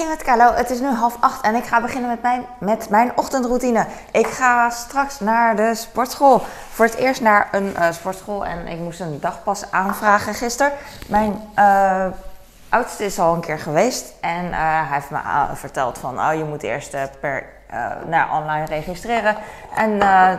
Hey met Carlo, het is nu half acht en ik ga beginnen met mijn, met mijn ochtendroutine. Ik ga straks naar de sportschool. Voor het eerst naar een uh, sportschool en ik moest een dagpas aanvragen gisteren. Mijn uh, oudste is al een keer geweest en uh, hij heeft me verteld van oh, je moet eerst per nou, online registreren. En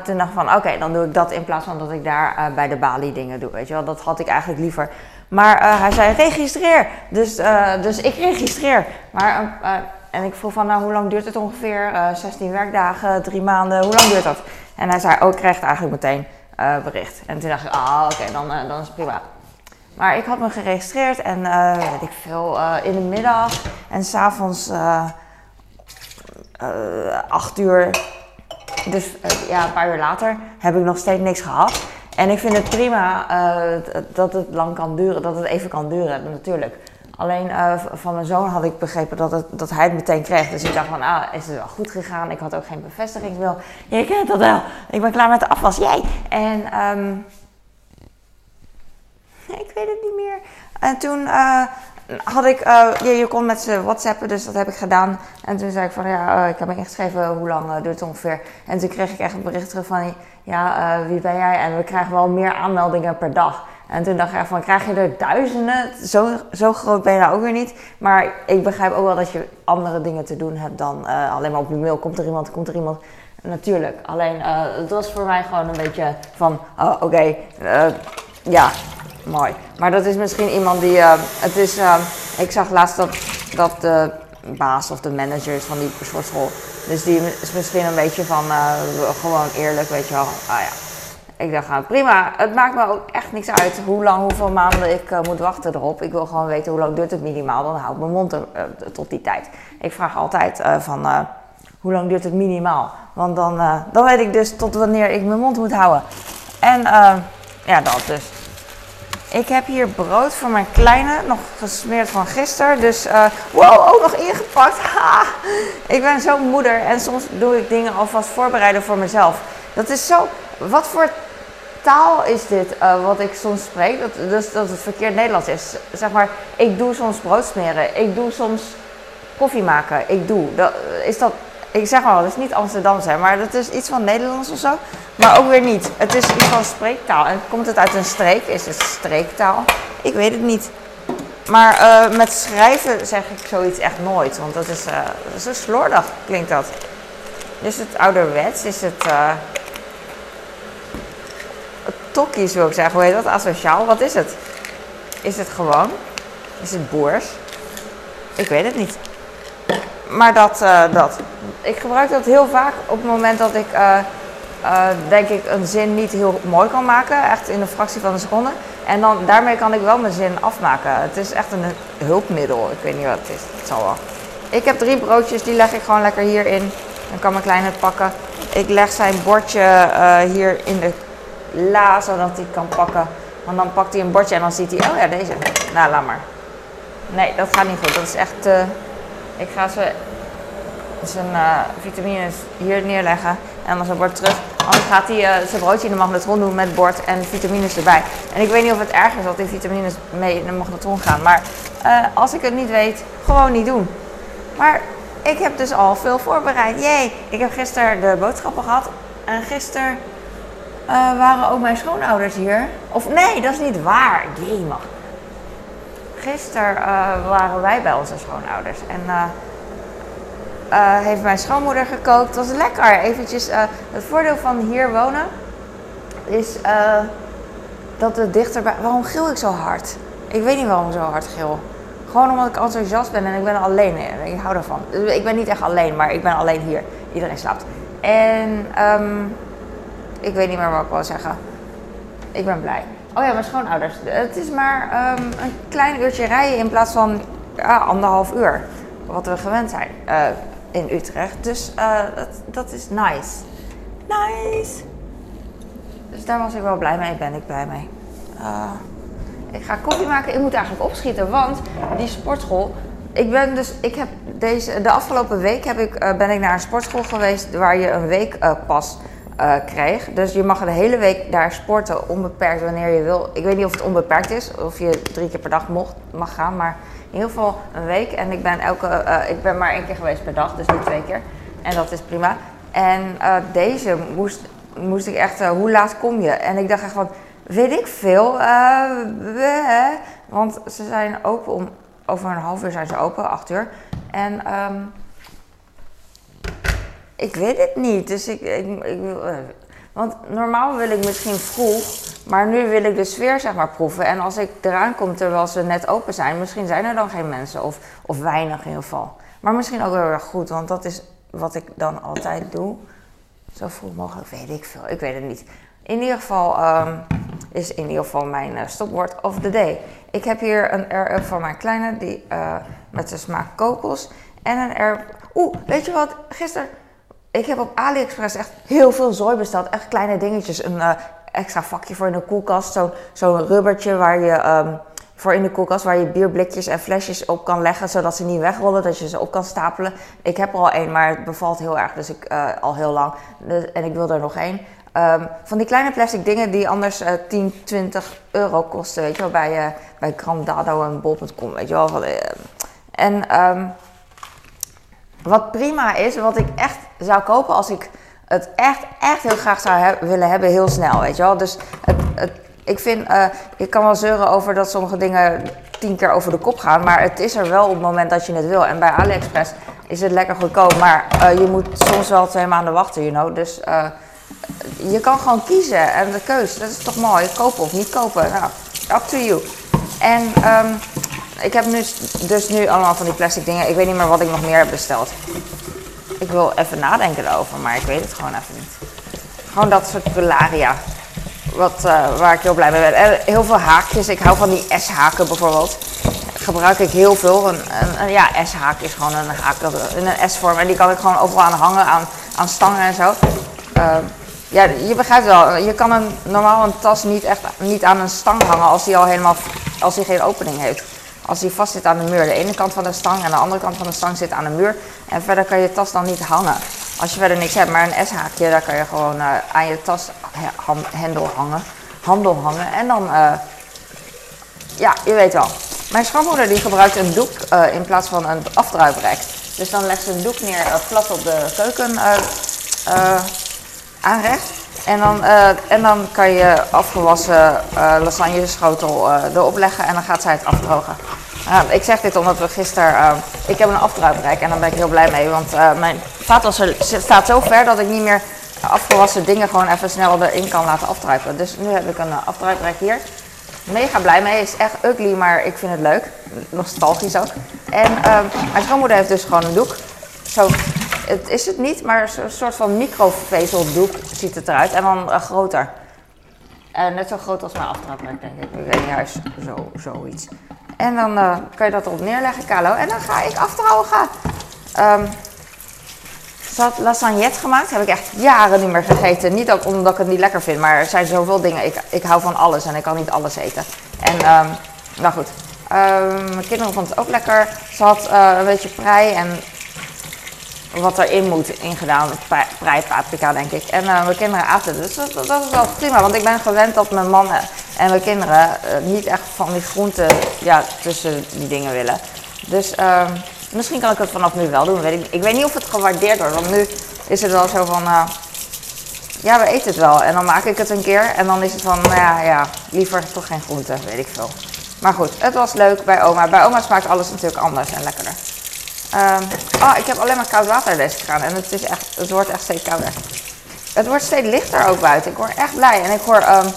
toen dacht ik van oké, dan doe ik dat in plaats van dat ik daar bij de balie dingen doe. Weet je wel, dat had ik eigenlijk liever. Maar uh, hij zei registreer. Dus, uh, dus ik registreer. Maar, uh, en ik vroeg van nou hoe lang duurt het ongeveer? 16 werkdagen, drie maanden, hoe lang duurt dat? En hij zei oh ik krijg eigenlijk meteen bericht. En toen dacht ik ah oké dan, dan is het prima. Maar ik had me geregistreerd en weet ik veel in de middag en s'avonds acht uur. Dus ja een paar uur later heb ik nog steeds niks gehad. En ik vind het prima uh, dat het lang kan duren, dat het even kan duren, natuurlijk. Alleen uh, van mijn zoon had ik begrepen dat, het, dat hij het meteen kreeg. Dus ik dacht van, ah, is het wel goed gegaan? Ik had ook geen bevestigingsmail. Je kent dat wel. Ik ben klaar met de afwas. Jij! En um, ik weet het niet meer. En toen uh, had ik, uh, je, je kon met ze whatsappen, dus dat heb ik gedaan. En toen zei ik van, ja, uh, ik heb me ingeschreven, hoe lang uh, duurt het ongeveer? En toen kreeg ik echt een bericht van, ja, wie ben jij? En we krijgen wel meer aanmeldingen per dag. En toen dacht ik van, krijg je er duizenden? Zo, zo groot ben je nou ook weer niet. Maar ik begrijp ook wel dat je andere dingen te doen hebt dan alleen maar op je mail. Komt er iemand, komt er iemand? Natuurlijk. Alleen, het was voor mij gewoon een beetje van, oh, oké, ja, mooi. Maar dat is misschien iemand die. Uh, het is, uh, ik zag laatst dat, dat de baas of de manager is van die sportschool. Dus die is misschien een beetje van uh, gewoon eerlijk, weet je wel. Ah ja. Ik dacht, nou, prima. Het maakt me ook echt niks uit hoe lang, hoeveel maanden ik moet wachten erop. Ik wil gewoon weten hoe lang duurt het minimaal. Dan hou ik mijn mond er, tot die tijd. Ik vraag altijd van hoe lang duurt het minimaal. Want dan, dan weet ik dus tot wanneer ik mijn mond moet houden. En ja, dat dus. Ik heb hier brood voor mijn kleine, nog gesmeerd van gisteren. Dus, uh, wow, ook nog ingepakt. Ha! Ik ben zo'n moeder en soms doe ik dingen alvast voorbereiden voor mezelf. Dat is zo, wat voor taal is dit uh, wat ik soms spreek? Dat, dus dat het verkeerd Nederlands is. Zeg maar, ik doe soms brood smeren. Ik doe soms koffie maken. Ik doe. Dat, is dat ik zeg wel, het is niet Amsterdams, hè, maar dat is iets van Nederlands of zo. Maar ook weer niet. Het is iets van spreektaal. En komt het uit een streek? Is het streektaal? Ik weet het niet. Maar uh, met schrijven zeg ik zoiets echt nooit. Want dat is, uh, dat is een slordig, klinkt dat. Is het ouderwets? Is het... Uh, tokkies wil ik zeggen. Hoe heet dat? Asociaal? Wat is het? Is het gewoon? Is het boers? Ik weet het niet maar dat, uh, dat. Ik gebruik dat heel vaak op het moment dat ik, uh, uh, denk ik, een zin niet heel mooi kan maken. Echt in een fractie van een seconde. En dan, daarmee kan ik wel mijn zin afmaken. Het is echt een hulpmiddel. Ik weet niet wat het is. Het zal wel. Ik heb drie broodjes, die leg ik gewoon lekker hierin. Dan kan mijn kleine het pakken. Ik leg zijn bordje hier in de la, zodat hij kan pakken. Want dan pakt hij een bordje en dan ziet hij, oh ja, deze. Nou, laat maar. Nee, dat gaat niet goed. Dat is echt... Ik ga ze zijn uh, vitamines hier neerleggen en dan zijn bord terug. Anders gaat hij uh, zijn broodje in de magnetron doen met bord en vitamines erbij. En ik weet niet of het erg is dat die vitamines mee in de magnetron gaan. Maar uh, als ik het niet weet, gewoon niet doen. Maar ik heb dus al veel voorbereid. Jee, ik heb gisteren de boodschappen gehad. En gisteren waren ook mijn schoonouders hier. Of nee, dat is niet waar. Jee, mag gisteren uh, waren wij bij onze schoonouders. En uh, uh, heeft mijn schoonmoeder gekookt. Het was lekker. Eventjes, het voordeel van hier wonen is dat het dichterbij... Waarom gil ik zo hard? Ik weet niet waarom ik zo hard gil. Gewoon omdat ik enthousiast ben en ik ben alleen. Ik hou ervan. Ik ben niet echt alleen, maar ik ben alleen hier. Iedereen slaapt. En um, ik weet niet meer wat ik wil zeggen. Ik ben blij. Oh ja, mijn schoonouders. Het is maar um, een klein uurtje rijden in plaats van ja, anderhalf uur. Wat we gewend zijn uh, in Utrecht. Dus uh, dat, dat is nice. Nice! Dus daar was ik wel blij mee, ben ik blij mee. Uh, ik ga koffie maken. Ik moet eigenlijk opschieten, want die sportschool. Ik ben dus, ik heb deze, de afgelopen week heb ik, ben ik naar een sportschool geweest waar je een week pas eh. Dus je mag de hele week daar sporten, onbeperkt wanneer je wil. Ik weet niet of het onbeperkt is, of je drie keer per dag mocht, mag gaan, maar in ieder geval een week. En ik ben, elke, eh, ik ben maar één keer geweest per dag, dus niet twee keer. En dat is prima. En eh, deze moest, moest ik echt, hoe laat kom je? En ik dacht echt van, weet ik veel. want ze zijn open om, over een half uur zijn ze open, acht uur. En... Ehm, ik weet het niet. Dus ik, ik, uh, want normaal wil ik misschien vroeg, maar nu wil ik de sfeer zeg maar proeven. En als ik eraan kom terwijl ze net open zijn, misschien zijn er dan geen mensen of, of weinig in ieder geval. Maar misschien ook wel erg goed, want dat is wat ik dan altijd doe. Zo vroeg mogelijk, weet ik veel. Ik weet het niet. In ieder geval um, is in ieder geval mijn uh, stopwoord of the day. Ik heb hier een R van mijn kleine die, uh, met de smaak kokos. En een R. Oeh, weet je wat? Gisteren ik heb op AliExpress echt heel veel zooi besteld. Echt kleine dingetjes. Een uh, extra vakje voor in de koelkast. Zo'n zo rubbertje waar je, um, voor in de koelkast waar je bierblikjes en flesjes op kan leggen. Zodat ze niet wegrollen, dat je ze op kan stapelen. Ik heb er al één, maar het bevalt heel erg. Dus ik uh, al heel lang. Dus, en ik wil er nog één. Um, van die kleine plastic dingen die anders uh, 10, 20 euro kosten. Weet je wel, bij, bij Grandado en bol.com. Weet je wel. En... Um, wat prima is, wat ik echt zou kopen als ik het echt, echt heel graag zou willen hebben, heel snel, weet je wel. Dus het, het, ik vind, uh, ik kan wel zeuren over dat sommige dingen tien keer over de kop gaan, maar het is er wel op het moment dat je het wil. En bij AliExpress is het lekker goedkoop, maar uh, je moet soms wel twee maanden wachten, you know. Dus uh, je kan gewoon kiezen en de keus, dat is toch mooi, kopen of niet kopen. Nou, up to you. En um, ik heb nu, dus nu allemaal van die plastic dingen. Ik weet niet meer wat ik nog meer heb besteld. Ik wil even nadenken erover, maar ik weet het gewoon even niet. Gewoon dat soort pelaria. Wat, uh, waar ik heel blij mee ben. En heel veel haakjes. Ik hou van die S-haken bijvoorbeeld. Gebruik ik heel veel. Een, ja, S-haak is gewoon een haak in een S-vorm. En die kan ik gewoon overal aan hangen, aan, aan stangen en zo. Uh, ja, je begrijpt wel. Je kan een, normaal een tas niet echt niet aan een stang hangen als die al helemaal als die geen opening heeft als die vast zit aan de muur. De ene kant van de stang en de andere kant van de stang zit aan de muur. En verder kan je tas dan niet hangen. Als je verder niks hebt, maar een S-haakje, daar kan je gewoon uh, aan je tashendel hangen. Handel hangen. En dan, uh, ja, je weet wel. Mijn schoonmoeder die gebruikt een doek uh, in plaats van een afdruiprek. Dus dan legt ze een doek neer plat op de keuken aanrecht. En dan, uh, en dan kan je afgewassen uh, lasagne schotel uh, erop leggen en dan gaat zij het afdrogen. ik zeg dit omdat we gisteren, ik heb een afdruiprek en daar ben ik heel blij mee. Want mijn vaatwasser staat zo ver dat ik niet meer afgewassen dingen gewoon even snel erin kan laten afdruipen. Dus nu heb ik een afdruiprek hier. Mega blij mee, is echt ugly, maar ik vind het leuk. Nostalgisch ook. En mijn schoonmoeder heeft dus gewoon een doek. Zo het is het niet, maar een soort van microvezeldoek ziet het eruit. En dan uh, groter. Uh, net zo groot als mijn aftrapmerk, denk ik. Ik weet niet, juist zo, zoiets. En dan uh, kan je dat erop neerleggen, Carlo. En dan ga ik afdrogen. Um, ze had lasagnettes gemaakt. Heb ik echt jaren niet meer gegeten. Niet ook omdat ik het niet lekker vind, maar er zijn zoveel dingen. Ik, ik hou van alles en ik kan niet alles eten. En, um, nou goed. Um, mijn kinderen vonden het ook lekker. Ze had een beetje prei en wat erin moet ingedaan. Prei paprika, denk ik. En uh, mijn kinderen aten dus dat, is wel prima. Want ik ben gewend dat mijn man en mijn kinderen uh, niet echt van die groenten ja, tussen die dingen willen. Dus uh, misschien kan ik het vanaf nu wel doen. Weet ik, weet niet of het gewaardeerd wordt. Want nu is het wel zo van... Uh, ja, we eten het wel. En dan maak ik het een keer. En dan is het van, nou ja, ja liever toch geen groenten, weet ik veel. Maar goed, het was leuk bij oma. Bij oma smaakt alles natuurlijk anders en lekkerder. Um, oh, ik heb alleen maar koud water deze gegaan en het, is echt, het wordt echt steeds kouder. Het wordt steeds lichter ook buiten. Ik word echt blij. En ik hoor, um,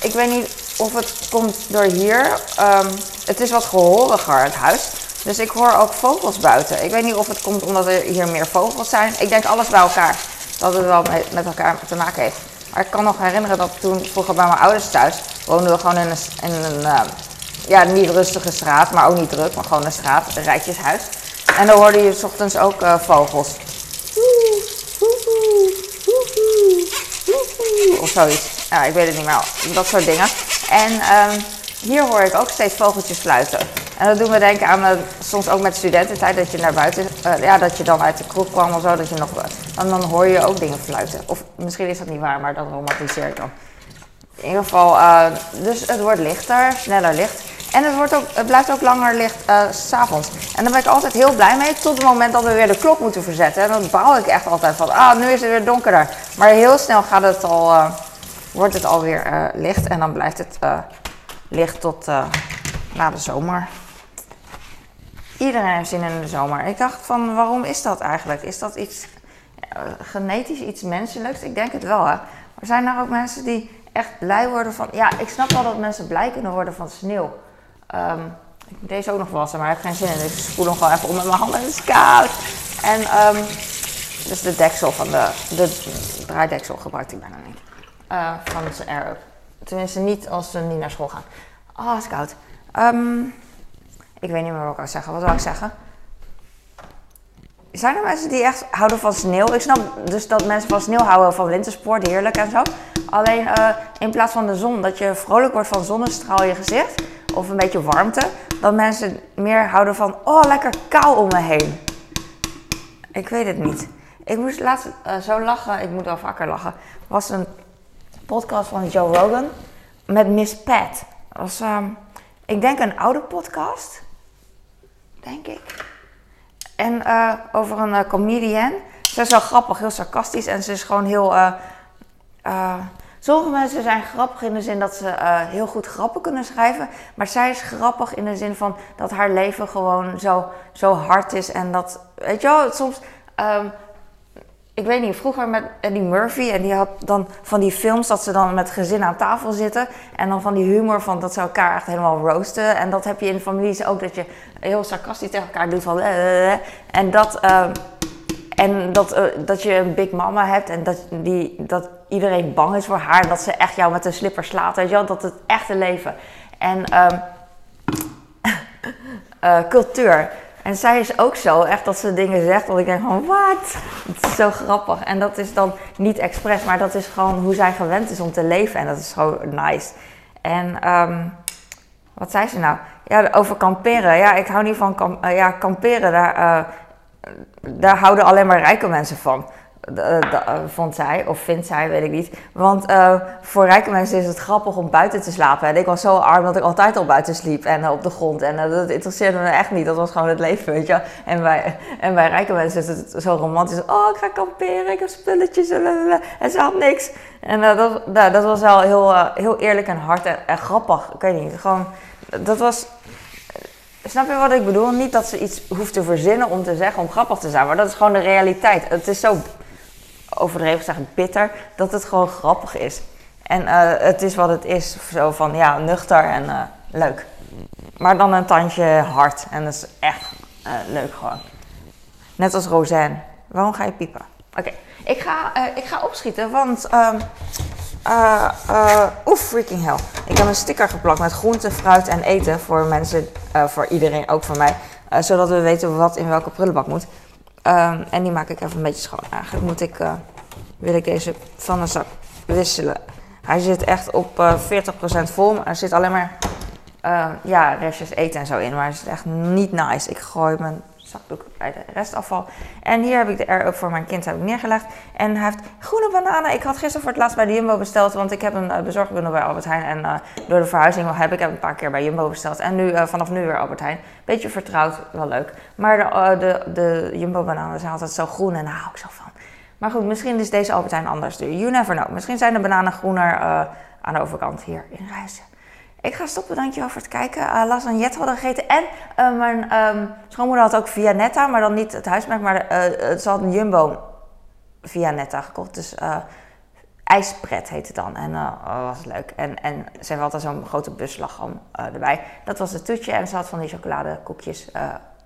ik weet niet of het komt door hier. Um, het is wat gehoriger, het huis. Dus ik hoor ook vogels buiten. Ik weet niet of het komt omdat er hier meer vogels zijn. Ik denk alles bij elkaar. Dat het wel met, elkaar te maken heeft. Maar ik kan nog herinneren dat toen vroeger bij mijn ouders thuis woonden we gewoon in een, een ja, niet rustige straat, maar ook niet druk, maar gewoon een straat, een rijtjeshuis. En dan hoorde je s ochtends ook uh, vogels. Of zoiets. Ja, ik weet het niet meer. Dat soort dingen. En um, hier hoor ik ook steeds vogeltjes fluiten. En dat doet me denken aan uh, soms ook met studententijd dat je naar buiten, uh, ja, dat je dan uit de kroeg kwam of zo, dat je nog, en dan hoor je ook dingen fluiten. Of misschien is dat niet waar, maar dat romantiseer ik dan. In ieder geval, dus het wordt lichter, sneller licht. En het, wordt ook, het blijft ook langer licht uh, s'avonds. En daar ben ik altijd heel blij mee, tot het moment dat we weer de klok moeten verzetten. En dan baal ik echt altijd van, ah, nu is het weer donkerder. Maar heel snel gaat het al, uh, wordt het alweer uh, licht en dan blijft het licht tot na de zomer. Iedereen heeft zin in de zomer. Ik dacht van, waarom is dat eigenlijk? Is dat iets genetisch, iets menselijks? Ik denk het wel, hè. Maar zijn er ook mensen die echt blij worden van... Ja, ik snap wel dat mensen blij kunnen worden van sneeuw. Um, ik moet deze ook nog wassen, maar ik heb geen zin in. Dus ik spoel nog wel even om met mijn handen. Het is koud. En um, dus de deksel van de, de draaideksel gebruikt ik bijna niet. Uh, van zijn Air-Up. Tenminste niet als ze niet naar school gaan. Oh, het is koud. Um, ik weet niet meer wat ik wil zeggen. Wat wil ik zeggen? Zijn er mensen die echt houden van sneeuw? Ik snap dus dat mensen van sneeuw houden van wintersport, heerlijk en zo. Alleen uh, in plaats van de zon, dat je vrolijk wordt van zonnestraal je gezicht of een beetje warmte, dat mensen meer houden van, oh lekker kou om me heen. Ik weet het niet. Ik moest laatst uh, zo lachen, ik moet wel vaker lachen. was een podcast van Joe Rogan met Miss Pat. Was, uh, ik denk een oude podcast, denk ik. En uh, over een comedian. Ze is wel grappig, heel sarcastisch en ze is gewoon heel sommige mensen zijn grappig in de zin dat ze uh, heel goed grappen kunnen schrijven. Maar zij is grappig in de zin van dat haar leven gewoon zo, zo hard is. En dat, weet je wel, soms. Um, ik weet niet, vroeger met Eddie Murphy. En die had dan van die films dat ze dan met gezin aan tafel zitten. En dan van die humor van dat ze elkaar echt helemaal roosten. En dat heb je in families ook, dat je heel sarcastisch tegen elkaar doet van... Uh, en dat... Uh, en dat, dat je een big mama hebt en dat, die, dat iedereen bang is voor haar. En dat ze echt jou met een slipper slaat. Weet je wel? Dat het echte leven. En um, uh, cultuur. En zij is ook zo, echt dat ze dingen zegt, dat ik denk van, wat? Het is zo grappig. En dat is dan niet expres, maar dat is gewoon hoe zij gewend is om te leven. En dat is gewoon nice. En um, wat zei ze nou? Ja, over kamperen. Ja, ik hou niet van kamp uh, ja, kamperen. Daar, uh, daar houden alleen maar rijke mensen van. Uh, vond zij, of vindt zij, weet ik niet. Want uh, voor rijke mensen is het grappig om buiten te slapen. En ik was zo arm dat ik altijd al buiten sliep en op de grond. En dat interesseerde me echt niet. Dat was gewoon het leven, weet je. En bij, en bij rijke mensen is het zo romantisch. Oh, ik ga kamperen, ik heb spulletjes. En ze had niks. En dat, dat was wel heel, heel eerlijk en hard en, en grappig. Ik weet niet, gewoon... Dat was Snap je wat ik bedoel? Niet dat ze iets hoeft te verzinnen om te zeggen, om grappig te zijn, maar dat is gewoon de realiteit. Het is zo overdreven zeggen bitter, dat het gewoon grappig is. En uh, het is wat het is, zo van ja, nuchter en uh, leuk. Maar dan een tandje hard en dat is echt uh, leuk gewoon. Net als Roseanne. Waarom ga je piepen? Oké, ik, ga, ik ga opschieten, want um, freaking hell. Ik heb een sticker geplakt met groente, fruit en eten voor mensen, voor iedereen, ook voor mij. zodat we weten wat in welke prullenbak moet. Um, en die maak ik even een beetje schoon. Eigenlijk moet ik, wil ik deze van een zak wisselen. Hij zit echt op 40% vol, maar er zit alleen maar ja, restjes eten en zo in. Maar het is echt niet nice. Ik gooi mijn zakdoek bij de restafval. En hier heb ik de air-up voor mijn kind heb ik neergelegd. En hij heeft groene bananen. Ik had gisteren voor het laatst bij de Jumbo besteld, want ik heb een uh, bezorgbundel bij Albert Heijn. En uh, door de verhuizing heb ik een paar keer bij Jumbo besteld. En nu, uh, vanaf nu weer Albert Heijn. Beetje vertrouwd, wel leuk. Maar de, de, de Jumbo bananen zijn altijd zo groen en daar hou ik zo van. Maar goed, misschien is deze Albert Heijn anders. You never know. Misschien zijn de bananen groener aan de overkant hier in Rijssen. Ik ga stoppen, dankjewel voor het kijken. Uh, Jet hadden gegeten. En uh, mijn um, schoonmoeder had ook Vianetta, maar dan niet het huismerk, maar uh, ze had een Jumbo Vianetta gekocht. Dus ijspret heet het dan. En dat was leuk. En, en ze heeft altijd zo'n grote busslagham erbij. Dat was het toetje. En ze had van die chocoladekoekjes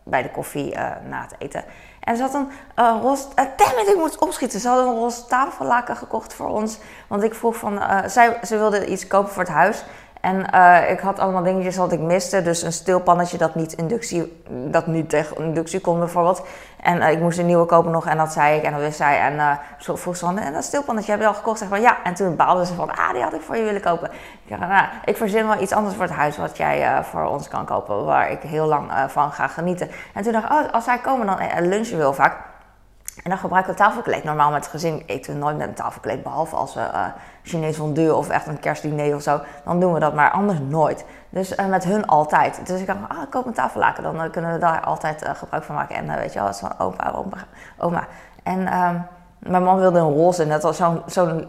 bij de koffie na het eten. En ze had een uh, roze... Uh, ik moet opschieten. Ze hadden een roze tafellaken gekocht voor ons. Want ik vroeg van... zij, ze wilde iets kopen voor het huis. En eh, ik had allemaal dingetjes wat ik miste. Dus een stilpannetje dat niet inductie, dat niet tegen inductie kon bijvoorbeeld. En eh, ik moest een nieuwe kopen nog en dat zei ik en dat wist zij. En uh, zo vroeg ze van, en dat stilpannetje heb je al gekocht? Zeg van ja. En toen baalde ze van, ah die had ik voor je willen kopen. Ik dacht, nou, ik verzin wel iets anders voor het huis wat jij voor ons kan kopen. Waar ik heel lang van ga genieten. En toen dacht ik, oh, als zij komen dan lunchen wil vaak. En dan gebruiken we tafelkleed. Normaal met het gezin eten we nooit met een tafelkleed. Behalve als we uh, Chinees fondue of echt een kerstdiner of zo. Dan doen we dat, maar anders nooit. Dus uh, met hun altijd. Dus ik dacht, ah, ik koop een tafellaken. Dan uh, kunnen we daar altijd gebruik van maken. En weet je wel, is van opa, oma. En ehm, mijn man wilde een roze. Net als zo'n zo'n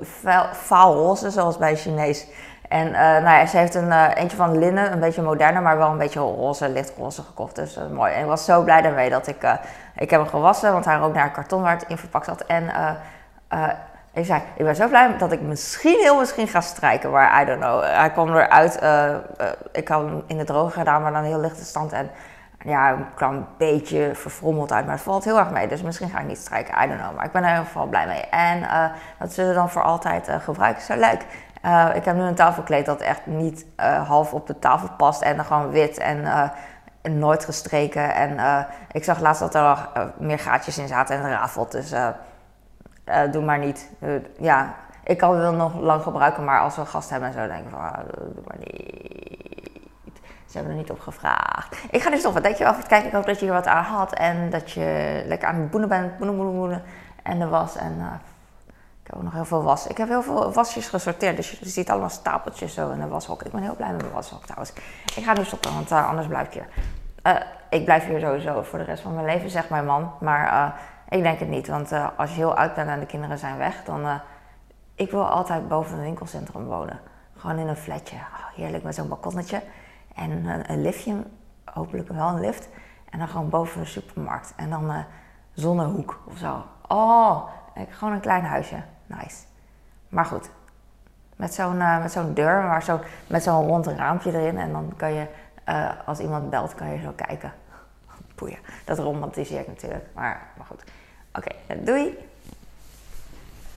faal roze, zoals bij Chinees. En nou ja, ze heeft een eentje van linnen, een beetje moderner, maar wel een beetje roze, lichtroze gekocht. Dus mooi. En ik was zo blij daarmee dat ik ik heb hem gewassen, want hij rook naar karton waar het in verpakt zat. En uh, ik zei, ik ben zo blij dat ik misschien heel misschien ga strijken. Maar I don't know. Hij kwam eruit. Uh, ik had hem in de droge gedaan, maar dan heel lichte stand. En ja, hij kwam een beetje verfrommeld uit. Maar het valt heel erg mee. Dus misschien ga ik niet strijken. I don't know. Maar ik ben er in ieder geval blij mee. En dat zullen we dan voor altijd gebruiken. Zo leuk. Ik heb nu een tafelkleed dat echt niet half op de tafel past. En dan gewoon wit en nooit gestreken. En ik zag laatst dat er meer gaatjes in zaten en rafelt. Dus doe maar niet. ja, ik kan het wel nog lang gebruiken, maar als we gast hebben en zo, denk ik van, ah, doe maar niet. Ze hebben er niet op gevraagd. Ik ga dus wat denk je wel even kijken. Ik hoop dat je hier wat aan had en dat je lekker aan het boenen bent. Boenen, boenen, boenen. En de was. En ik heb ook nog heel veel was. Ik heb heel veel wasjes gesorteerd. Dus je ziet allemaal stapeltjes zo in de washok. Ik ben heel blij met mijn washok trouwens. Ik ga nu stoppen, want uh, anders blijf ik hier. Uh, ik blijf hier sowieso voor de rest van mijn leven, zegt mijn man. Maar uh, ik denk het niet. Want als je heel oud bent en de kinderen zijn weg, dan... ik wil altijd boven een winkelcentrum wonen. Gewoon in een flatje. Oh, heerlijk met zo'n balkonnetje. En een, een liftje. Hopelijk wel een lift. En dan gewoon boven de supermarkt. En dan zonnehoek of zo. Oh, gewoon een klein huisje. Maar goed, met zo'n uh, met zo'n deur, maar zo, met zo'n rond raampje erin. En dan kan je, uh, als iemand belt, kan je zo kijken. Boeien. Dat romantiseer ik natuurlijk. Maar, maar goed. Oké, doei!